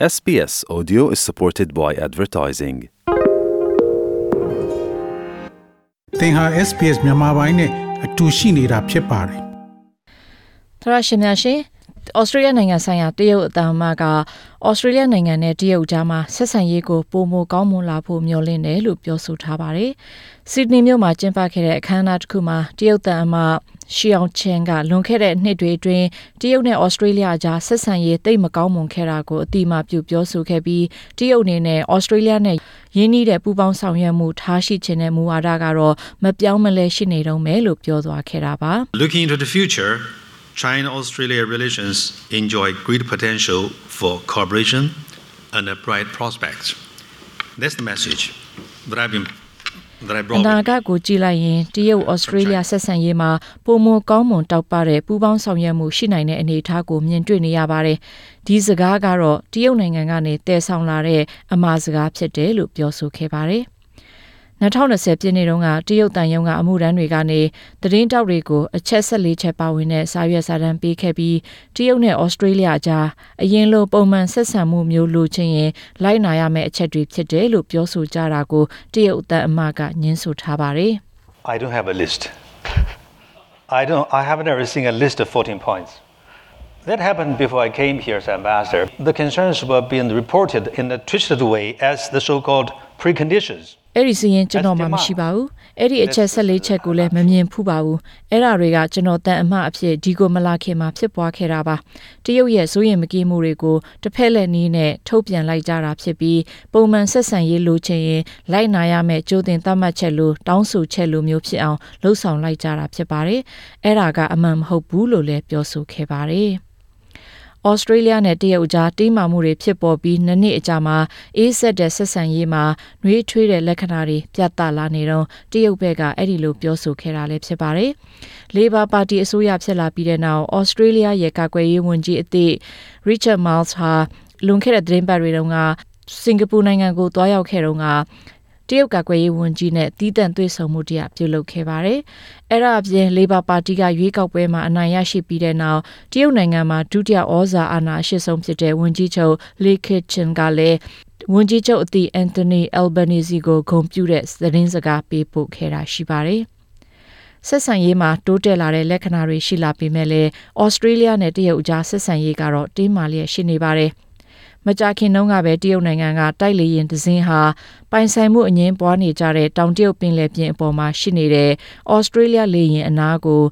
SBS Audio is supported by advertising. သင်ဟာ SPS မြန်မာပိုင်းနဲ့အတူရှိနေတာဖြစ်ပါတယ်။သရရှင်များရှင် ဩစတြေးလျနိုင်ငံဆိုင်ရာတရုတ်အသံမှကဩစတြေးလျနိုင်ငံနဲ့တရုတ်ကြားမှာဆက်ဆံရေးကိုပုံမကောင်းမွန်လာဖို့မျှော်လင့်တယ်လို့ပြောဆိုထားပါတယ်။ဆစ်ဒနီမြို့မှာကျင်းပခဲ့တဲ့အခမ်းအနားတစ်ခုမှာတရုတ်တန်အမရှီအောင်ချန်ကလွန်ခဲ့တဲ့နှစ်တွေအတွင်းတရုတ်နဲ့ဩစတြေးလျကြားဆက်ဆံရေးတိတ်မကောင်းမွန်ခဲ့တာကိုအတိအမှပြုပြောဆိုခဲ့ပြီးတရုတ်အနေနဲ့ဩစတြေးလျနဲ့ရင်းနှီးတဲ့ပူးပေါင်းဆောင်ရွက်မှုထားရှိခြင်းတဲ့မူဝါဒကတော့မပြောင်းမလဲရှိနေတော့မယ်လို့ပြောသွားခဲ့တာပါ Looking into the future China Australia relations enjoy great potential for cooperation and bright prospects. That's the message that I've been အနာဂတ်ကိုကြည့်လိုက်ရင်တရုတ်ဩစတြေးလျဆက်ဆံရေးမှာပုံမကောင်းမွန်တောက်ပတဲ့ပူးပေါင်းဆောင်ရွက်မှုရှိနိုင်တဲ့အနေအထားကိုမြင်တွေ့နေရပါတယ်။ဒီစကားကတော့တရုတ်နိုင်ငံကနေတည်ဆောင်လာတဲ့အမှားစကားဖြစ်တယ်လို့ပြောဆိုခဲ့ပါတယ် 2020ပြည့်နှစ်တုန်းကတရုတ်တန်ယုံကအမှုရန်တွေကနေသတင်းတောက်တွေကိုအချက်ဆက်လေးချက်ပါဝင်တဲ့စာရွက်စာတမ်းပေးခဲ့ပြီးတရုတ်နဲ့ဩစတြေးလျကြားအရင်လိုပုံမှန်ဆက်ဆံမှုမျိုးလိုချင်ရင်လိုက်နာရမယ့်အချက်တွေဖြစ်တယ်လို့ပြောဆိုကြတာကိုတရုတ်အတန်အမကညင်းဆိုထားပါတယ် I don't have a list I don't I haven't ever seen a list of 14 points That happened before I came here as ambassador. The concerns were being reported in a twisted way as the so-called preconditions. အဲ့ဒီစီရင်ကျွန်တော်မှမရှိပါဘူးအဲ့ဒီအချက်ဆက်လေးချက်ကိုလည်းမမြင်ဖူးပါဘူးအဲ့ဒါတွေကကျွန်တော်တန်အမှအဖြစ်ဒီကိုမလာခင်မှာဖြစ်ပွားခဲ့တာပါတရုတ်ရဲ့စိုးရင်မကင်းမှုတွေကိုတစ်ဖက်လက်နည်းနဲ့ထုတ်ပြန်လိုက်ကြတာဖြစ်ပြီးပုံမှန်ဆက်ဆံရေးလိုချင်ရင်လိုက်နာရမယ့်ကြိုးတင်သတ်မှတ်ချက်လိုတောင်းဆိုချက်လိုမျိုးဖြစ်အောင်လှုံ့ဆော်လိုက်ကြတာဖြစ်ပါတယ်အဲ့ဒါကအမှန်မဟုတ်ဘူးလို့လည်းပြောဆိုခဲ့ပါတယ် ဩစတြေးလျနဲ့တရုတ်ကြားတင်းမာမှုတွေဖြစ်ပေါ်ပြီးနှစ်နှစ်အကြာမှာအေးဆက်တဲ့ဆက်ဆံရေးမှာနှွေးထွေးတဲ့လက္ခဏာတွေပြသလာနေတော့တရုတ်ဘက်ကအဲ့ဒီလိုပြောဆိုခဲ့တာလည်းဖြစ်ပါတယ်။ Labor Party အစိုးရဖြစ်လာပြီးတဲ့နောက်ဩစတြေးလျရဲ့ကာကွယ်ရေးဝန်ကြီးအသစ် Richard Marles ဟာလွန်ခဲ့တဲ့သတင်းပတ်တွေတုန်းကစင်ကာပူနိုင်ငံကိုတွားရောက်ခဲ့တော့က တရုတ်ကာကွယ်ရေးဝန်ကြီးနဲ့တီးတန့်တွေ့ဆုံမှုတရားပြုလုပ်ခဲ့ပါတယ်။အဲ့ဒါအပြင် Labor Party ကရွေးကောက်ပွဲမှာအနိုင်ရရှိပြီးတဲ့နောက်တရုတ်နိုင်ငံမှာဒုတိယဩဇာအာဏာအရှိဆုံးဖြစ်တဲ့ဝန်ကြီးချုပ် Li Keqiang ကလည်းဝန်ကြီးချုပ်အသည့် Anthony Albanese ကိုဂုဏ်ပြုတဲ့သတင်းစကားပေးပို့ခဲ့တာရှိပါတယ်။ဆက်ဆံရေးမှာတိုးတက်လာတဲ့လက္ခဏာတွေရှိလာပေမဲ့လည်းဩစတြေးလျနဲ့တရုတ်အကြားဆက်ဆံရေးကတော့တင်းမာလျက်ရှိနေပါတယ်။ မကြာခင်တုန်းကပဲတရုတ်နိုင်ငံကတိုက်လေရင်တစင်းဟာပိုင်ဆိုင်မှုအငင်းပွားနေကြတဲ့တောင်တရုတ်ပင်လယ်ပြင်အပေါ်မှာရှိနေတဲ့ဩစတြေးလျလေရင်အနားကို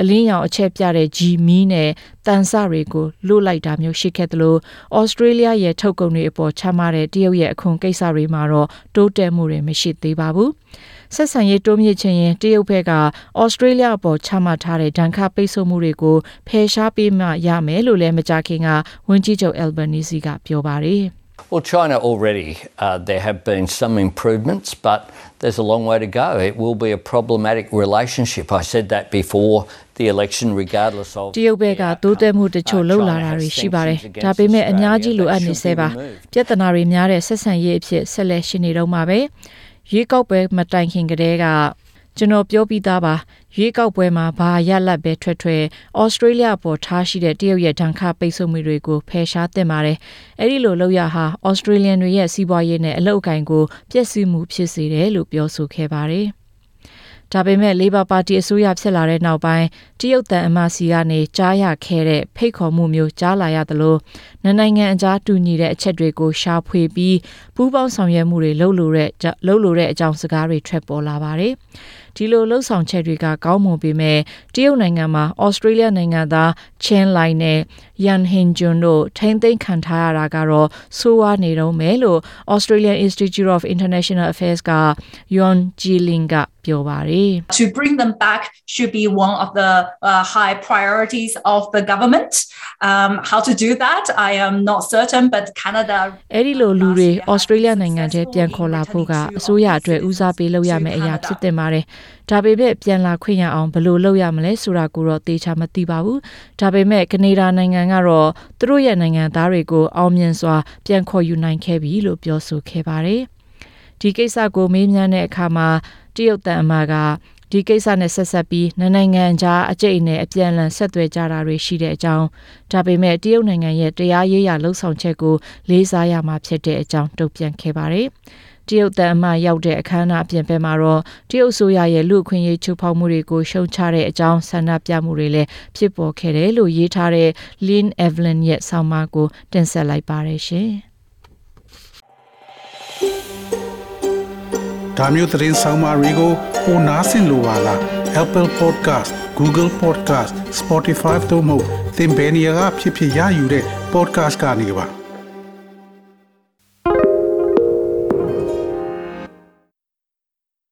အလင်းရောင်အချက်ပြတဲ့ဂျီမီနဲ့တန်ဆတွေကိုလွတ်လိုက်တာမျိုးရှိခဲ့သလိုဩစတြေးလျရဲ့ထုတ်ကုန်တွေအပေါ်ချမှတ်တဲ့တရုတ်ရဲ့အခွန်ကိစ္စတွေမှာတော့တိုးတက်မှုတွေမရှိသေးပါဘူး။ဆက်ဆံရေးတိုးမြင့်ခြင်းရင်တရုတ်ဘက်ကဩစတြေးလျအပေါ်ချမှတ်ထားတဲ့ဒဏ်ခတ်ပိတ်ဆို့မှုတွေကိုဖယ်ရှားပေးမှရမယ်လို့လည်းမကြာခင်ကဝန်ကြီးချုပ် Albanese ကပြောပါတယ်။ Well, China already, uh, there have been some improvements, but there's a long way to go. It will be a problematic relationship. I said that before the election, regardless of. တရုတ်ဘက်ကတိုးတက်မှုတချို့လှုပ်လာတာတွေရှိပါတယ်။ဒါပေမဲ့အများကြီးလိုအပ်နေသေးပါ။ပြဿနာတွေများတဲ့ဆက်ဆံရေးအဖြစ်ဆက်လက်ရှိနေတော့မှာပဲ။ရွေးကောက်ပွဲမတိုင်ခင်ကတည်းက ကျွန်တော်ပြောပြီးသားပါရွေးကောက်ပွဲမှာဘာရလတ်ပဲထွက်ထွက်ဩစတြေးလျပေါ်ထားရှိတဲ့တရုတ်ရဲ့ဒဏ်ခတ်ပိတ်ဆို့မှုတွေကိုဖယ်ရှားသင့်ပါတယ်။အဲဒီလိုလုပ်ရဟာဩစတြေးလျတွေရဲ့စီးပွားရေးနဲ့အလုပ်အကင်ကိုပျက်စီးမှုဖြစ်စေတယ်လို့ပြောဆိုခဲ့ပါတယ်။ဒါပေမဲ့ Labor Party အစိုးရဖြစ်လာတဲ့နောက်ပိုင်းတရုတ်တန်အမစီကနေကြားရခဲ့တဲ့ဖိတ်ခေါ်မှုမျိုးကြားလာရသလိုနိုင်ငံအကြားတူညီတဲ့အချက်တွေကိုရှာဖွေပြီးပူးပေါင်းဆောင်ရွက်မှုတွေလုပ်လို့တဲ့လုပ်လို့တဲ့အကြောင်းစကားတွေထွက်ပေါ်လာပါတယ်။ ဒီလိုလှုပ်ဆောင်ချက်တွေကကောင်းမွန်ပေမဲ့တရုတ်နိုင်ငံမှာဩစတြေးလျနိုင်ငံသားချန်လိုင်နဲ့ယန်ဟင်ဂျွန်တို့ထိမ့်သိမ်းခံထားရတာကတော့ဆိုးဝါးနေတော့မယ်လို့ Australian Institute of International Affairs က Yon Jiling ကပြောပါတယ် To bring them back should be one of the uh, high priorities of the government um how to do that I am not certain but Canada အဲ့ဒီလိုလူတွေဩစတြေးလျနိုင်ငံထဲပြန်ခေါ်လာဖို့ကအစိုးရအတွက်ဦးစားပေးလုပ်ရမယ့်အရာဖြစ်တင်ပါတယ်ဒါပေမဲ့ပြန်လာခွင့်ရအောင်ဘယ်လိုလုပ်ရမလဲဆိုတာကိုတော့သေချာမသိပါဘူးဒါပေမဲ့ကနေဒါနိုင်ငံကတော့သူတို့ရဲ့နိုင်ငံသားတွေကိုအောင်မြင်စွာပြန်ခေါ်ယူနိုင်ခဲ့ပြီလို့ပြောဆိုခဲ့ပါတယ်ဒီကိစ္စကိုမေးမြန်းတဲ့အခါမှာတရုတ်တန်အမကဒီကိစ္စနဲ့ဆက်ဆက်ပြီးနိုင်ငံကြားအကျိတ်နဲ့အပြန်အလှန်ဆက်သွယ်ကြတာတွေရှိတဲ့အကြောင်းဒါပေမဲ့တရုတ်နိုင်ငံရဲ့တရားရေးရာလှုံ့ဆော်ချက်ကိုလေးစားရမှာဖြစ်တဲ့အကြောင်းတုံ့ပြန်ခဲ့ပါတယ် တရုတ်တန်အမရောက်တဲ့အခမ်းအနားအပြင်ဘက်မှာတော့တရုတ်ဆိုရရဲ့လူအခွင့်အရေးချိုးဖောက်မှုတွေကိုရှုံချတဲ့အကြောင်းဆန္ဒပြမှုတွေလည်းဖြစ်ပေါ်ခဲ့တယ်လို့ရေးထားတဲ့ Lynn Evelyn ရဲ့ဆောင်းပါးကိုတင်ဆက်လိုက်ပါတယ်ရှင်။ဒါမျိုးသတင်းဆောင်မတွေကိုပိုနားဆင်လိုပါလား Apple Podcast Google Podcast Spotify တို့မှာသင်ပင်ရာဖြစ်ဖြစ်ရယူတဲ့ podcast ကနေပါ